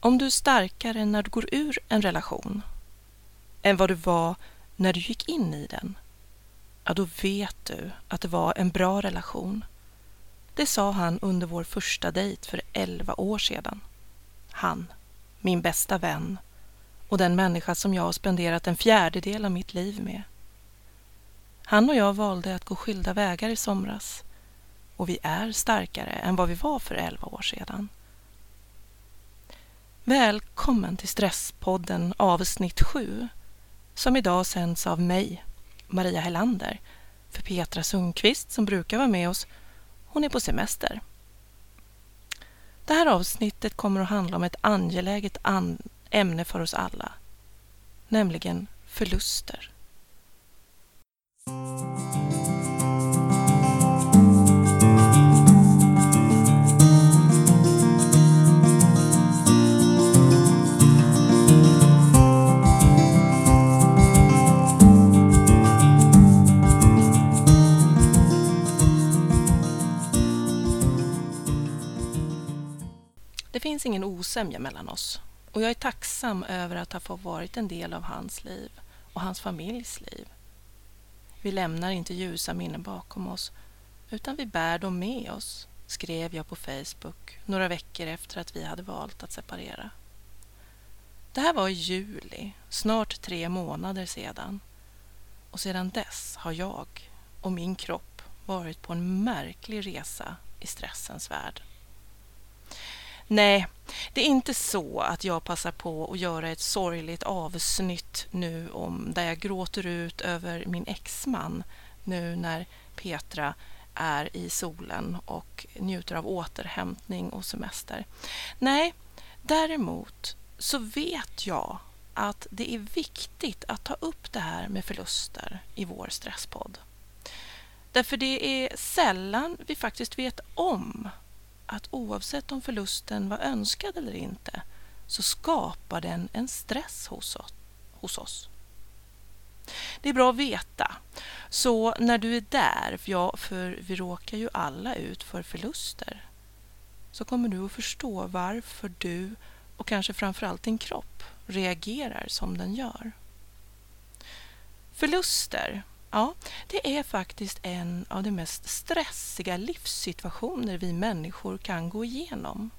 om du är starkare när du går ur en relation än vad du var när du gick in i den, ja då vet du att det var en bra relation. Det sa han under vår första dejt för elva år sedan. Han, min bästa vän och den människa som jag har spenderat en fjärdedel av mitt liv med. Han och jag valde att gå skilda vägar i somras och vi är starkare än vad vi var för elva år sedan. Välkommen till Stresspodden avsnitt 7 som idag sänds av mig, Maria Hellander, för Petra Sundqvist som brukar vara med oss. Hon är på semester. Det här avsnittet kommer att handla om ett angeläget an ämne för oss alla, nämligen förluster. Osämja mellan oss och jag är tacksam över att ha fått varit en del av hans liv och hans familjs liv. Vi lämnar inte ljusa minnen bakom oss utan vi bär dem med oss, skrev jag på Facebook några veckor efter att vi hade valt att separera. Det här var i juli, snart tre månader sedan. Och sedan dess har jag och min kropp varit på en märklig resa i stressens värld. Nej, det är inte så att jag passar på att göra ett sorgligt avsnitt nu om där jag gråter ut över min exman nu när Petra är i solen och njuter av återhämtning och semester. Nej, däremot så vet jag att det är viktigt att ta upp det här med förluster i vår stresspodd. Därför det är sällan vi faktiskt vet om att oavsett om förlusten var önskad eller inte så skapar den en stress hos oss. Det är bra att veta. Så när du är där, för, ja, för vi råkar ju alla ut för förluster, så kommer du att förstå varför du och kanske framförallt din kropp reagerar som den gör. Förluster Ja, det är faktiskt en av de mest stressiga livssituationer vi människor kan gå igenom.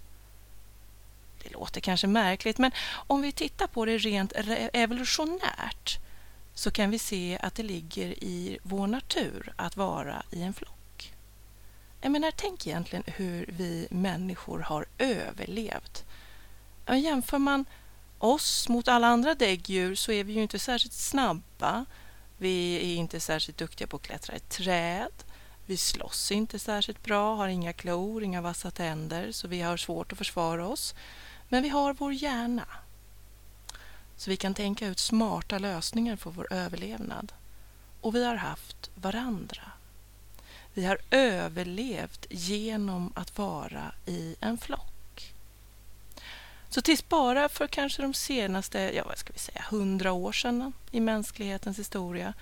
Det låter kanske märkligt, men om vi tittar på det rent evolutionärt så kan vi se att det ligger i vår natur att vara i en flock. Jag menar, tänk egentligen hur vi människor har överlevt. Jämför man oss mot alla andra däggdjur så är vi ju inte särskilt snabba vi är inte särskilt duktiga på att klättra i träd. Vi slåss inte särskilt bra, har inga klor, inga vassa tänder, så vi har svårt att försvara oss. Men vi har vår hjärna. Så vi kan tänka ut smarta lösningar för vår överlevnad. Och vi har haft varandra. Vi har överlevt genom att vara i en flock. Så tills bara för kanske de senaste, ja vad ska vi säga, hundra år sedan i mänsklighetens historia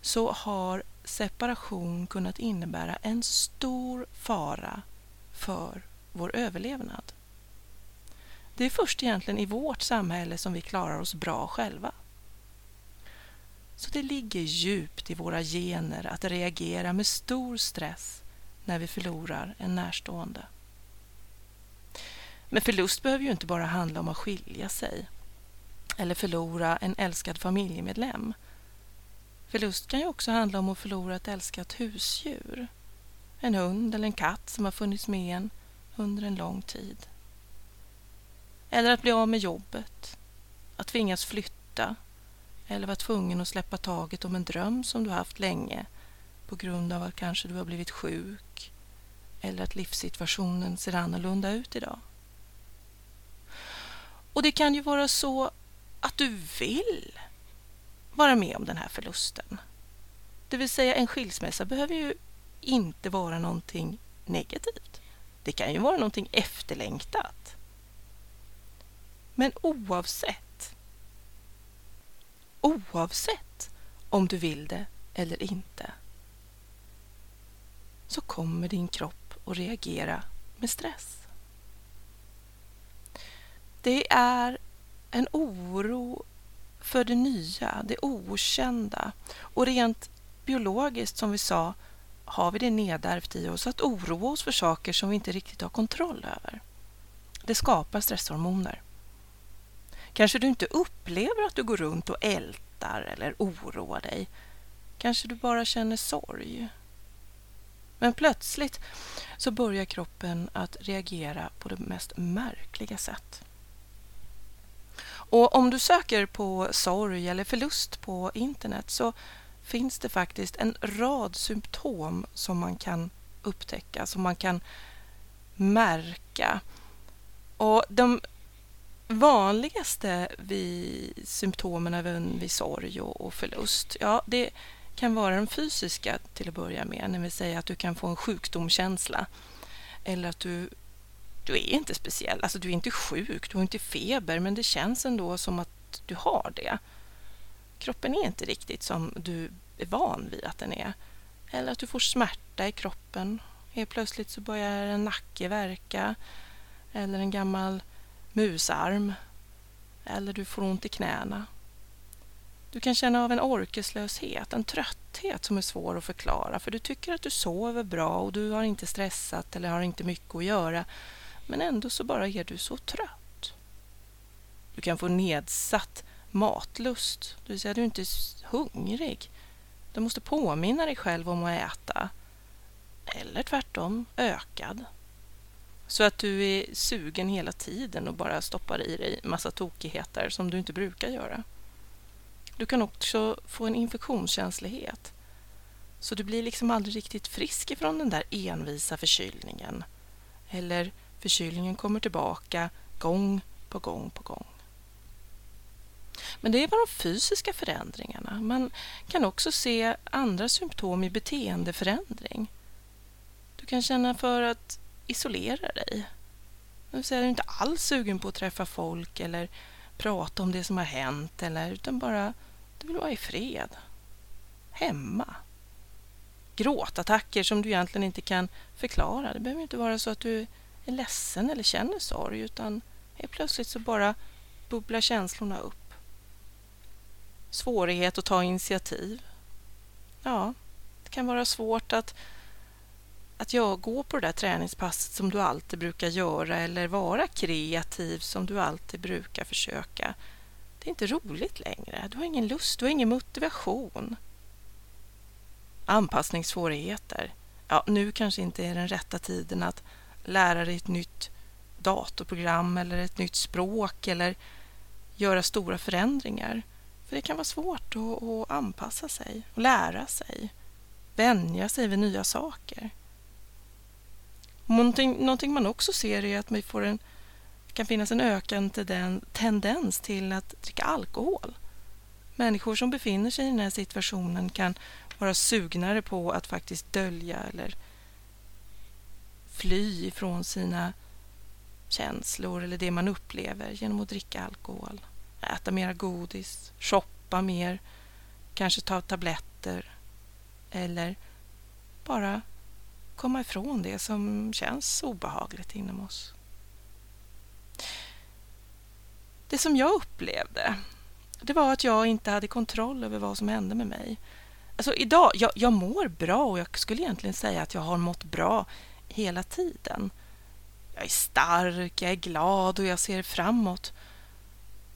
så har separation kunnat innebära en stor fara för vår överlevnad. Det är först egentligen i vårt samhälle som vi klarar oss bra själva. Så det ligger djupt i våra gener att reagera med stor stress när vi förlorar en närstående. Men förlust behöver ju inte bara handla om att skilja sig eller förlora en älskad familjemedlem. Förlust kan ju också handla om att förlora ett älskat husdjur. En hund eller en katt som har funnits med en under en lång tid. Eller att bli av med jobbet, att tvingas flytta eller vara tvungen att släppa taget om en dröm som du haft länge på grund av att kanske du har blivit sjuk eller att livssituationen ser annorlunda ut idag. Och det kan ju vara så att du vill vara med om den här förlusten. Det vill säga en skilsmässa behöver ju inte vara någonting negativt. Det kan ju vara någonting efterlängtat. Men oavsett, oavsett om du vill det eller inte så kommer din kropp att reagera med stress. Det är en oro för det nya, det okända. Och rent biologiskt, som vi sa, har vi det nedärvt i oss att oroa oss för saker som vi inte riktigt har kontroll över. Det skapar stresshormoner. Kanske du inte upplever att du går runt och ältar eller oroar dig. Kanske du bara känner sorg. Men plötsligt så börjar kroppen att reagera på det mest märkliga sätt. Och om du söker på sorg eller förlust på internet så finns det faktiskt en rad symptom som man kan upptäcka, som man kan märka. Och de vanligaste vid symptomen även vid sorg och, förlust, ja, det kan vara de fysiska till att börja med, det vill säga att du kan få en sjukdomskänsla eller att du du är inte speciell, alltså du är inte sjuk, du har inte feber, men det känns ändå som att du har det. Kroppen är inte riktigt som du är van vid att den är. Eller att du får smärta i kroppen. Helt plötsligt så börjar en nacke verka. Eller en gammal musarm. Eller du får ont i knäna. Du kan känna av en orkeslöshet, en trötthet som är svår att förklara för du tycker att du sover bra och du har inte stressat eller har inte mycket att göra men ändå så bara är du så trött. Du kan få nedsatt matlust, det vill säga du är inte hungrig. Du måste påminna dig själv om att äta. Eller tvärtom, ökad. Så att du är sugen hela tiden och bara stoppar i dig massa tokigheter som du inte brukar göra. Du kan också få en infektionskänslighet. Så du blir liksom aldrig riktigt frisk ifrån den där envisa förkylningen. Eller förkylningen kommer tillbaka gång på gång på gång. Men det är bara de fysiska förändringarna. Man kan också se andra symptom i beteendeförändring. Du kan känna för att isolera dig. Det är du är inte alls sugen på att träffa folk eller prata om det som har hänt, eller, utan bara du vill vara i fred. Hemma. Gråtattacker som du egentligen inte kan förklara. Det behöver inte vara så att du är ledsen eller känner sorg, utan helt plötsligt så bara bubblar känslorna upp svårighet att ta initiativ. Ja, det kan vara svårt att, att jag gå på det där träningspasset som du alltid brukar göra eller vara kreativ som du alltid brukar försöka. Det är inte roligt längre. Du har ingen lust, du har ingen motivation. Anpassningssvårigheter. Ja, nu kanske inte är den rätta tiden att lära dig ett nytt datorprogram eller ett nytt språk eller göra stora förändringar. För det kan vara svårt att, att anpassa sig och lära sig, vänja sig vid nya saker. Någonting, någonting man också ser är att vi får en, det kan finnas en ökande tendens till att dricka alkohol. Människor som befinner sig i den här situationen kan vara sugnare på att faktiskt dölja eller fly ifrån sina känslor eller det man upplever genom att dricka alkohol äta mera godis, shoppa mer, kanske ta tabletter eller bara komma ifrån det som känns obehagligt inom oss. Det som jag upplevde det var att jag inte hade kontroll över vad som hände med mig. Alltså idag, jag, jag mår bra och jag skulle egentligen säga att jag har mått bra hela tiden. Jag är stark, jag är glad och jag ser framåt.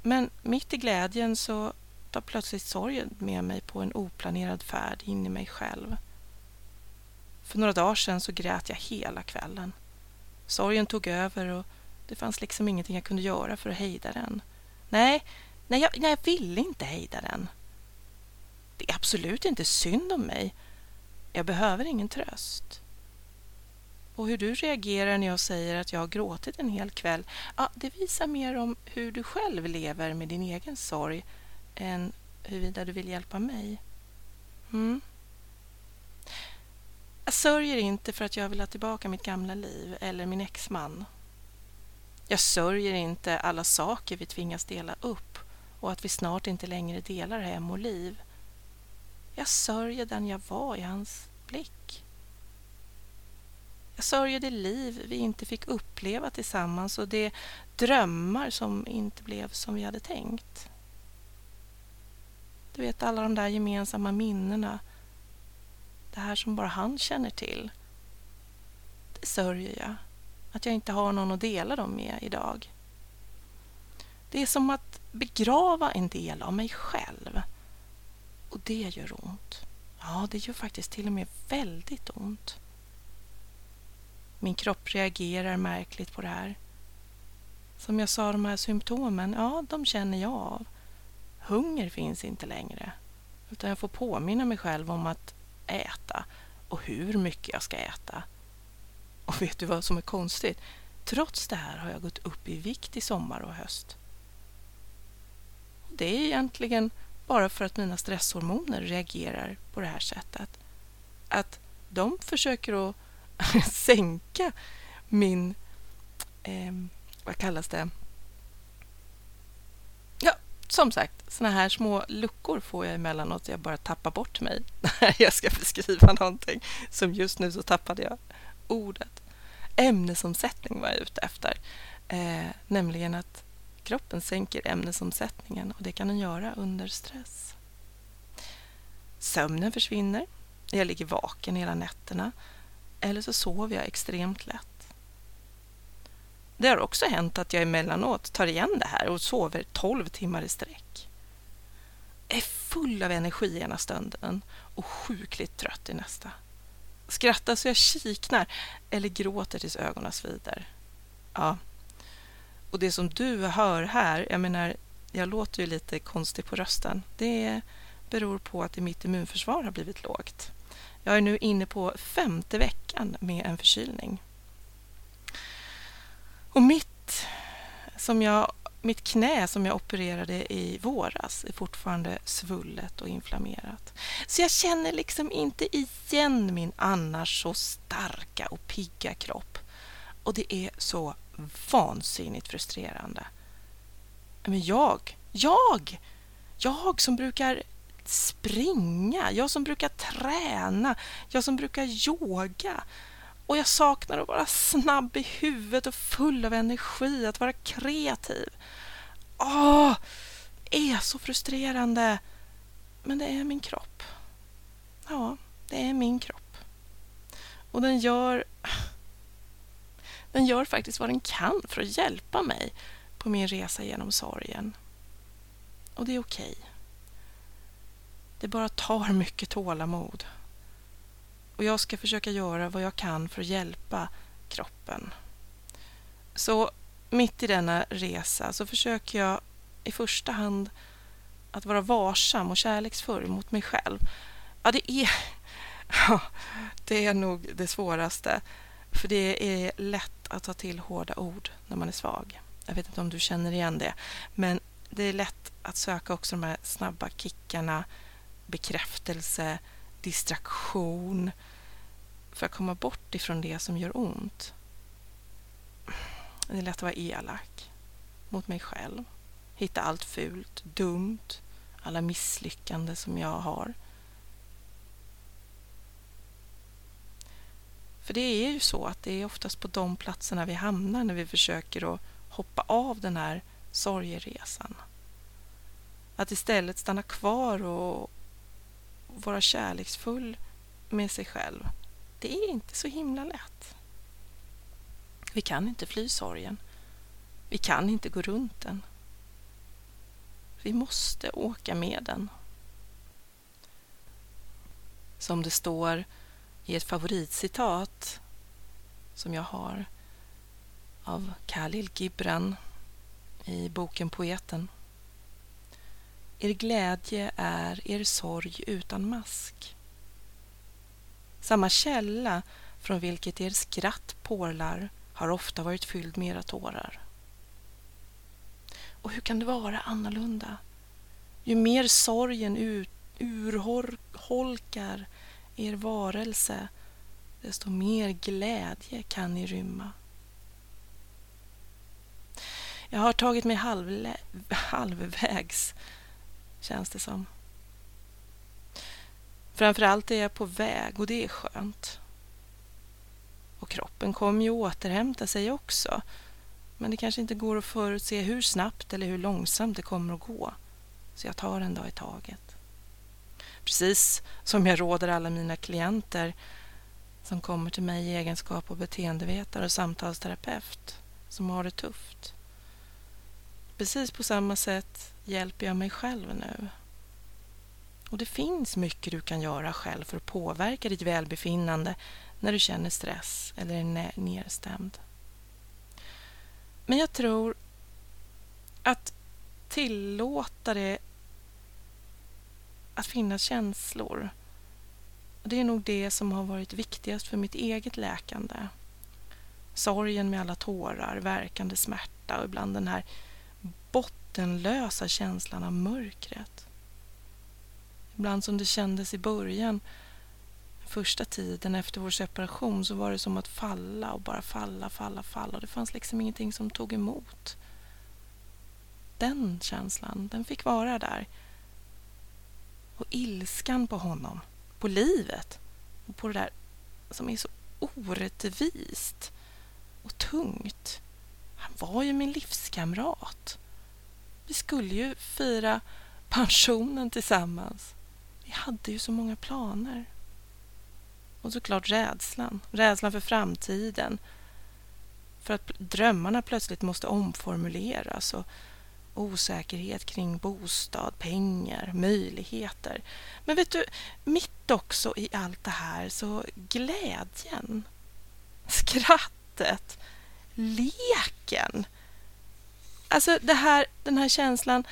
Men mitt i glädjen så tar plötsligt sorgen med mig på en oplanerad färd in i mig själv. För några dagar sedan så grät jag hela kvällen. Sorgen tog över och det fanns liksom ingenting jag kunde göra för att hejda den. Nej, nej jag, nej, jag ville inte hejda den. Det är absolut inte synd om mig. Jag behöver ingen tröst. Och hur du reagerar när jag säger att jag har gråtit en hel kväll, ja, det visar mer om hur du själv lever med din egen sorg än huruvida du vill hjälpa mig. Mm. Jag sörjer inte för att jag vill ha tillbaka mitt gamla liv eller min exman. Jag sörjer inte alla saker vi tvingas dela upp och att vi snart inte längre delar hem och liv. Jag sörjer den jag var i hans blick. Jag sörjer det liv vi inte fick uppleva tillsammans och de drömmar som inte blev som vi hade tänkt. Du vet alla de där gemensamma minnena. Det här som bara han känner till. Det sörjer jag. Att jag inte har någon att dela dem med idag. Det är som att begrava en del av mig själv. Och det gör ont. Ja, det gör faktiskt till och med väldigt ont. Min kropp reagerar märkligt på det här. Som jag sa, de här symptomen, ja, de känner jag av. Hunger finns inte längre, utan jag får påminna mig själv om att äta och hur mycket jag ska äta. Och vet du vad som är konstigt? Trots det här har jag gått upp i vikt i sommar och höst. Det är egentligen bara för att mina stresshormoner reagerar på det här sättet. Att de försöker att sänka min, eh, vad kallas det? Ja, som sagt, såna här små luckor får jag emellanåt. Jag bara tappar bort mig när jag ska beskriva någonting. Som just nu så tappade jag ordet. Ämnesomsättning var jag ute efter. Eh, nämligen att kroppen sänker ämnesomsättningen och det kan den göra under stress. Sömnen försvinner. Jag ligger vaken hela nätterna eller så sover jag extremt lätt. Det har också hänt att jag emellanåt tar igen det här och sover 12 timmar i sträck. Jag är full av energi ena stunden och sjukligt trött i nästa. Skrattar så jag kiknar eller gråter tills ögonen svider. Ja, och det som du hör här, jag menar, jag låter ju lite konstig på rösten. Det beror på att mitt immunförsvar har blivit lågt. Jag är nu inne på femte veckan med en förkylning. Och mitt, som jag, mitt knä som jag opererade i våras är fortfarande svullet och inflammerat. Så jag känner liksom inte igen min annars så starka och pigga kropp. Och det är så vansinnigt frustrerande. Men jag, jag, jag som brukar springa, jag som brukar träna, jag som brukar yoga. Och jag saknar att vara snabb i huvudet och full av energi, att vara kreativ. Åh, är så frustrerande. Men det är min kropp. Ja, det är min kropp. Och den gör... Den gör faktiskt vad den kan för att hjälpa mig på min resa genom sorgen. Och det är okej. Okay. Det bara tar mycket tålamod. Och jag ska försöka göra vad jag kan för att hjälpa kroppen. Så mitt i denna resa så försöker jag i första hand att vara varsam och kärleksfull mot mig själv. Ja, det är, det är nog det svåraste. För det är lätt att ta till hårda ord när man är svag. Jag vet inte om du känner igen det. Men det är lätt att söka också de här snabba kickarna bekräftelse, distraktion för att komma bort ifrån det som gör ont. Det är lätt att vara elak mot mig själv. Hitta allt fult, dumt, alla misslyckanden som jag har. För det är ju så att det är oftast på de platserna vi hamnar när vi försöker att hoppa av den här sorgeresan. Att istället stanna kvar och, vara kärleksfull med sig själv, det är inte så himla lätt. Vi kan inte fly sorgen. Vi kan inte gå runt den. Vi måste åka med den. Som det står i ett favoritcitat som jag har av Khalil Gibran i boken Poeten. Er glädje är er sorg utan mask. Samma källa från vilket er skratt porlar har ofta varit fylld med era tårar. Och hur kan det vara annorlunda? Ju mer sorgen ut, urholkar er varelse, desto mer glädje kan ni rymma. Jag har tagit mig halvlä, halvvägs känns det som. Framförallt är jag på väg och det är skönt. Och kroppen kommer ju återhämta sig också. Men det kanske inte går att förutse hur snabbt eller hur långsamt det kommer att gå. Så jag tar en dag i taget. Precis som jag råder alla mina klienter som kommer till mig i egenskap av beteendevetare och samtalsterapeut som har det tufft. Precis på samma sätt hjälper jag mig själv nu. Och det finns mycket du kan göra själv för att påverka ditt välbefinnande när du känner stress eller är nedstämd. Men jag tror att tillåta det att finnas känslor. Det är nog det som har varit viktigast för mitt eget läkande. Sorgen med alla tårar, verkande smärta och ibland den här bottenlösa känslan av mörkret. Ibland som det kändes i början, första tiden efter vår separation, så var det som att falla och bara falla, falla, falla. Det fanns liksom ingenting som tog emot. Den känslan, den fick vara där. Och ilskan på honom, på livet och på det där som är så orättvist och tungt. Han var ju min livskamrat. Vi skulle ju fira pensionen tillsammans. Vi hade ju så många planer. Och såklart rädslan. Rädslan för framtiden. För att drömmarna plötsligt måste omformuleras och osäkerhet kring bostad, pengar, möjligheter. Men vet du, mitt också i allt det här så glädjen, skrattet, leken. Alltså det här, den här känslan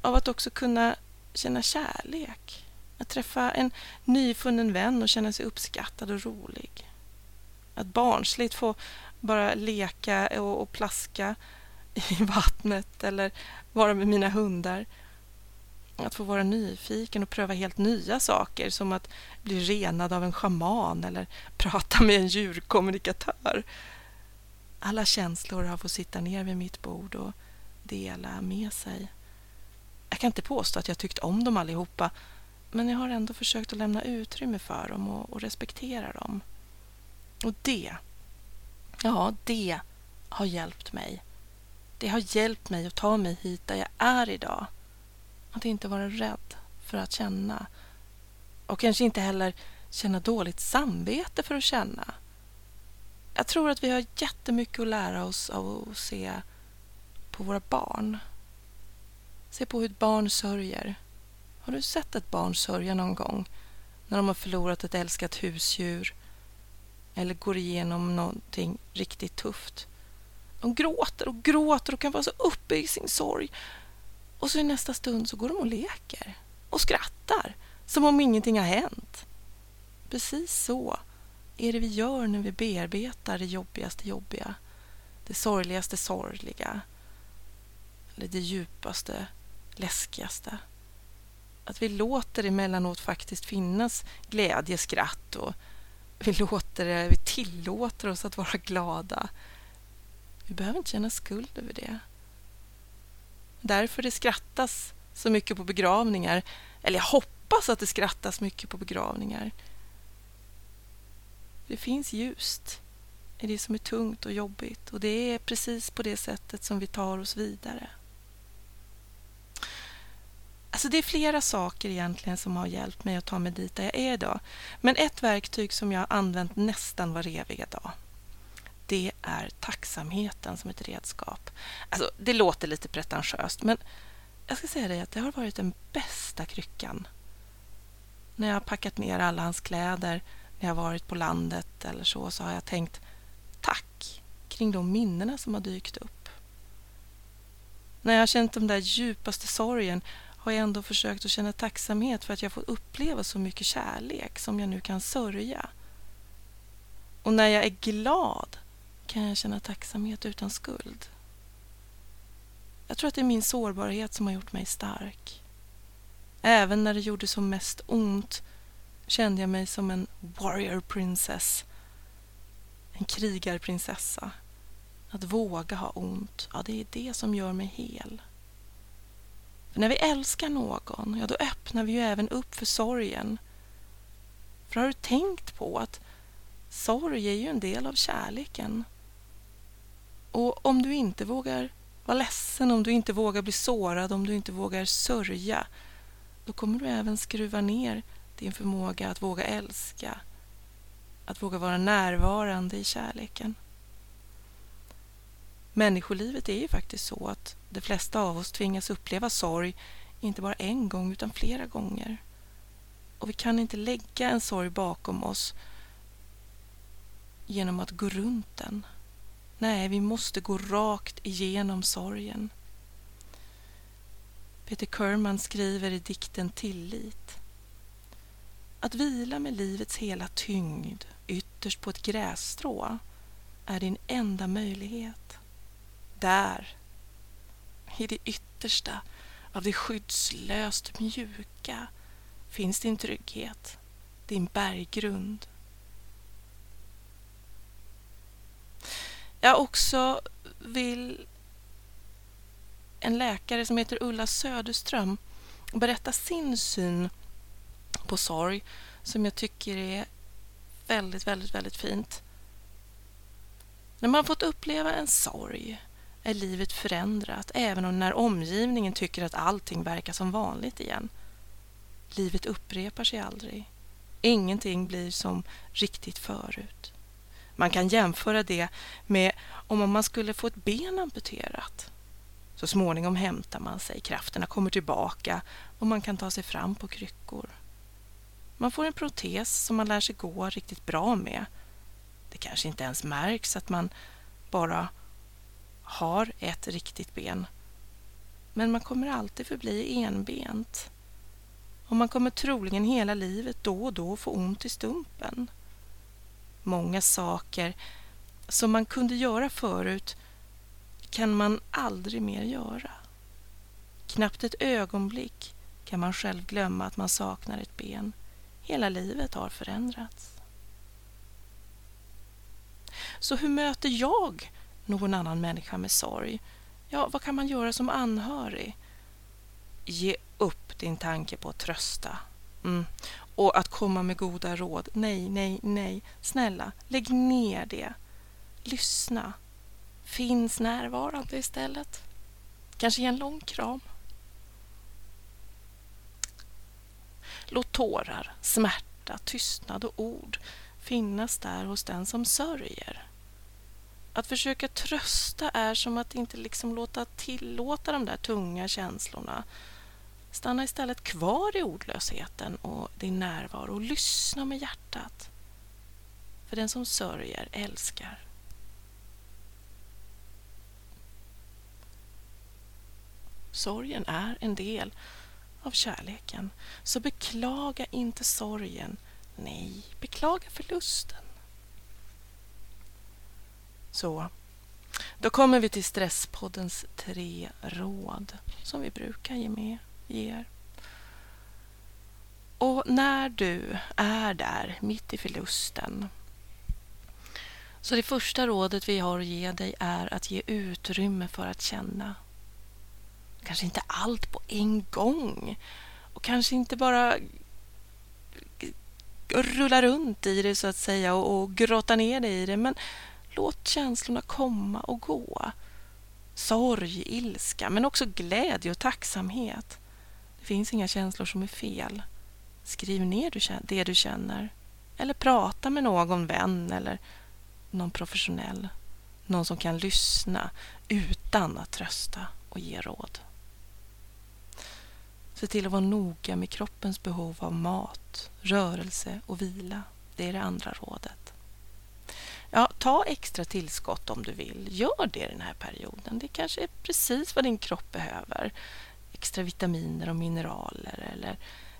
av att också kunna känna kärlek. Att träffa en nyfunnen vän och känna sig uppskattad och rolig. Att barnsligt få bara leka och, och plaska i vattnet eller vara med mina hundar. Att få vara nyfiken och pröva helt nya saker som att bli renad av en schaman eller prata med en djurkommunikatör. Alla känslor har fått sitta ner vid mitt bord och dela med sig. Jag kan inte påstå att jag tyckt om dem allihopa men jag har ändå försökt att lämna utrymme för dem och, och respektera dem. Och det, ja, det har hjälpt mig. Det har hjälpt mig att ta mig hit där jag är idag. Att inte vara rädd för att känna. Och kanske inte heller känna dåligt samvete för att känna. Jag tror att vi har jättemycket att lära oss av att se på våra barn. Se på hur ett barn sörjer. Har du sett ett barn sörja någon gång när de har förlorat ett älskat husdjur eller går igenom någonting riktigt tufft? De gråter och gråter och kan vara så uppe i sin sorg. Och så i nästa stund så går de och leker och skrattar som om ingenting har hänt. Precis så är det vi gör när vi bearbetar det jobbigaste jobbiga, det sorgligaste sorgliga eller det djupaste läskigaste. Att vi låter emellanåt faktiskt finnas glädje, skratt och vi låter det, vi tillåter oss att vara glada. Vi behöver inte känna skuld över det. Därför det skrattas så mycket på begravningar. Eller jag hoppas att det skrattas mycket på begravningar. Det finns ljust i det som är tungt och jobbigt och det är precis på det sättet som vi tar oss vidare. Alltså det är flera saker egentligen som har hjälpt mig att ta mig dit där jag är idag. Men ett verktyg som jag har använt nästan var eviga dag det är tacksamheten som ett redskap. Alltså, det låter lite pretentiöst, men jag ska säga dig att det har varit den bästa kryckan. När jag har packat ner alla hans kläder, när jag har varit på landet eller så, så har jag tänkt tack kring de minnena som har dykt upp. När jag har känt den där djupaste sorgen har jag ändå försökt att känna tacksamhet för att jag fått uppleva så mycket kärlek som jag nu kan sörja. Och när jag är glad kan jag känna tacksamhet utan skuld. Jag tror att det är min sårbarhet som har gjort mig stark. Även när det gjorde som mest ont kände jag mig som en warrior princess. En krigarprinsessa. Att våga ha ont, ja det är det som gör mig hel. För när vi älskar någon, ja då öppnar vi ju även upp för sorgen. För har du tänkt på att sorg är ju en del av kärleken. Och om du inte vågar vara ledsen, om du inte vågar bli sårad, om du inte vågar sörja, då kommer du även skruva ner din förmåga att våga älska, att våga vara närvarande i kärleken. Människolivet är ju faktiskt så att de flesta av oss tvingas uppleva sorg inte bara en gång utan flera gånger. Och vi kan inte lägga en sorg bakom oss genom att gå runt den. Nej, vi måste gå rakt igenom sorgen. Peter Kerman skriver i dikten Tillit. Att vila med livets hela tyngd ytterst på ett grässtrå är din enda möjlighet. Där, i det yttersta av det skyddslöst mjuka finns din trygghet, din berggrund. Jag också vill en läkare som heter Ulla Söderström berätta sin syn på sorg som jag tycker är väldigt, väldigt, väldigt fint. När man fått uppleva en sorg är livet förändrat även om när omgivningen tycker att allting verkar som vanligt igen. Livet upprepar sig aldrig. Ingenting blir som riktigt förut. Man kan jämföra det med om man skulle få ett ben amputerat. Så småningom hämtar man sig, krafterna kommer tillbaka och man kan ta sig fram på kryckor. Man får en protes som man lär sig gå riktigt bra med. Det kanske inte ens märks att man bara har ett riktigt ben. Men man kommer alltid förbli enbent. Och man kommer troligen hela livet då och då få ont i stumpen. Många saker som man kunde göra förut kan man aldrig mer göra. Knappt ett ögonblick kan man själv glömma att man saknar ett ben. Hela livet har förändrats. Så hur möter jag någon annan människa med sorg? Ja, vad kan man göra som anhörig? Ge upp din tanke på att trösta. Mm. Och att komma med goda råd. Nej, nej, nej. Snälla, lägg ner det. Lyssna. Finns närvarande istället. Kanske ge en lång kram. Låt tårar, smärta, tystnad och ord finnas där hos den som sörjer. Att försöka trösta är som att inte liksom låta tillåta de där tunga känslorna. Stanna istället kvar i ordlösheten och din närvaro och lyssna med hjärtat. För den som sörjer älskar. Sorgen är en del av kärleken. Så beklaga inte sorgen. Nej, beklaga förlusten. Så, då kommer vi till Stresspoddens tre råd som vi brukar ge med er. Och när du är där, mitt i förlusten så det första rådet vi har att ge dig är att ge utrymme för att känna. Kanske inte allt på en gång och kanske inte bara rulla runt i det så att säga och, och grotta ner dig i det men låt känslorna komma och gå. Sorg, ilska men också glädje och tacksamhet. Det finns inga känslor som är fel. Skriv ner det du känner eller prata med någon vän eller någon professionell. Någon som kan lyssna utan att trösta och ge råd. Se till att vara noga med kroppens behov av mat, rörelse och vila. Det är det andra rådet. Ja, ta extra tillskott om du vill. Gör det den här perioden. Det kanske är precis vad din kropp behöver. Extra vitaminer och mineraler eller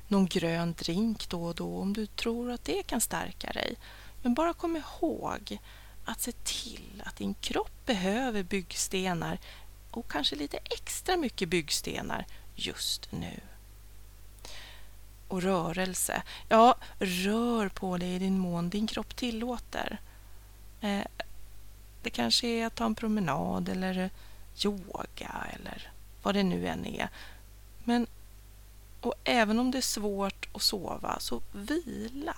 någon grön drink då och då om du tror att det kan stärka dig. Men bara kom ihåg att se till att din kropp behöver byggstenar och kanske lite extra mycket byggstenar just nu. Och rörelse. Ja, rör på dig i din mån din kropp tillåter. Eh, det kanske är att ta en promenad eller eh, yoga eller vad det nu än är. Men och även om det är svårt att sova, så vila.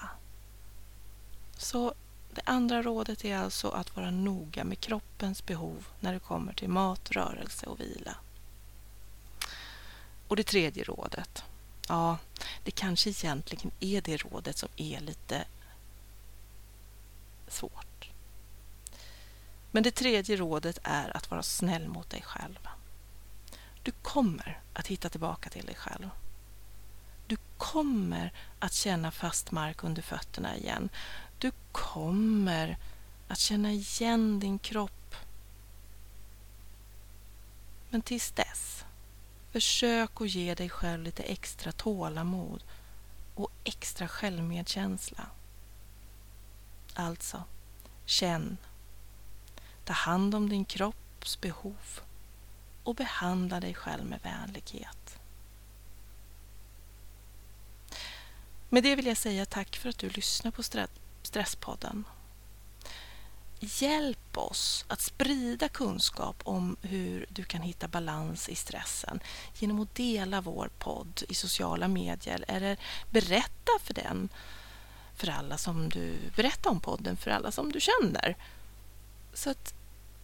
Så Det andra rådet är alltså att vara noga med kroppens behov när det kommer till mat, rörelse och vila. Och det tredje rådet, ja, det kanske egentligen är det rådet som är lite svårt. Men det tredje rådet är att vara snäll mot dig själv. Du kommer att hitta tillbaka till dig själv. Du kommer att känna fast mark under fötterna igen. Du kommer att känna igen din kropp. Men tills dess, försök att ge dig själv lite extra tålamod och extra självmedkänsla. Alltså, känn. Ta hand om din kropps behov och behandla dig själv med vänlighet. Med det vill jag säga tack för att du lyssnar på Stresspodden. Hjälp oss att sprida kunskap om hur du kan hitta balans i stressen genom att dela vår podd i sociala medier eller berätta för den för alla som du berättar om podden för alla som du känner. Så att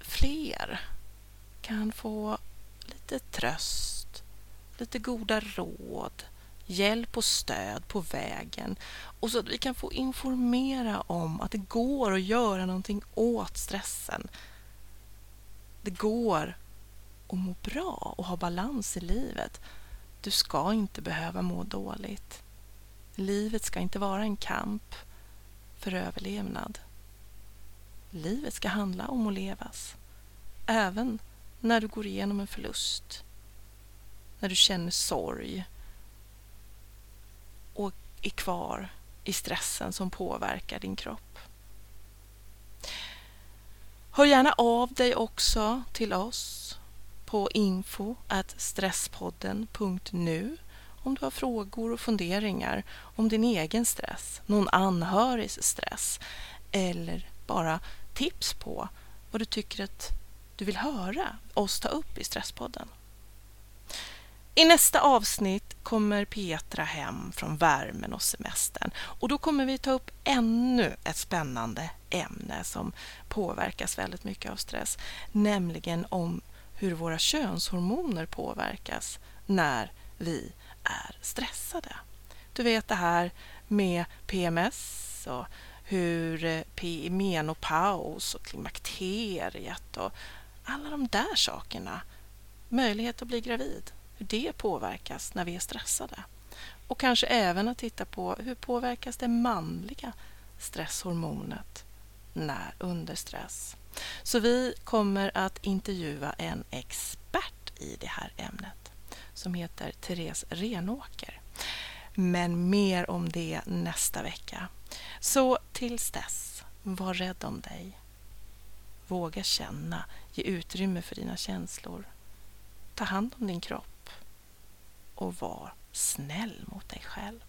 fler kan få lite tröst, lite goda råd, hjälp och stöd på vägen och så att vi kan få informera om att det går att göra någonting åt stressen. Det går att må bra och ha balans i livet. Du ska inte behöva må dåligt. Livet ska inte vara en kamp för överlevnad. Livet ska handla om att levas. Även när du går igenom en förlust. När du känner sorg och är kvar i stressen som påverkar din kropp. Hör gärna av dig också till oss på info stresspodden.nu om du har frågor och funderingar om din egen stress, någon anhörigs stress eller bara tips på vad du tycker att du vill höra oss ta upp i Stresspodden. I nästa avsnitt kommer Petra hem från värmen och semestern och då kommer vi ta upp ännu ett spännande ämne som påverkas väldigt mycket av stress, nämligen om hur våra könshormoner påverkas när vi är stressade. Du vet det här med PMS och hur eh, menopaus och klimakteriet och alla de där sakerna, möjlighet att bli gravid, hur det påverkas när vi är stressade. Och kanske även att titta på hur påverkas det manliga stresshormonet när under stress. Så vi kommer att intervjua en expert i det här ämnet som heter Therese Renåker. Men mer om det nästa vecka. Så tills dess, var rädd om dig. Våga känna, ge utrymme för dina känslor. Ta hand om din kropp och var snäll mot dig själv.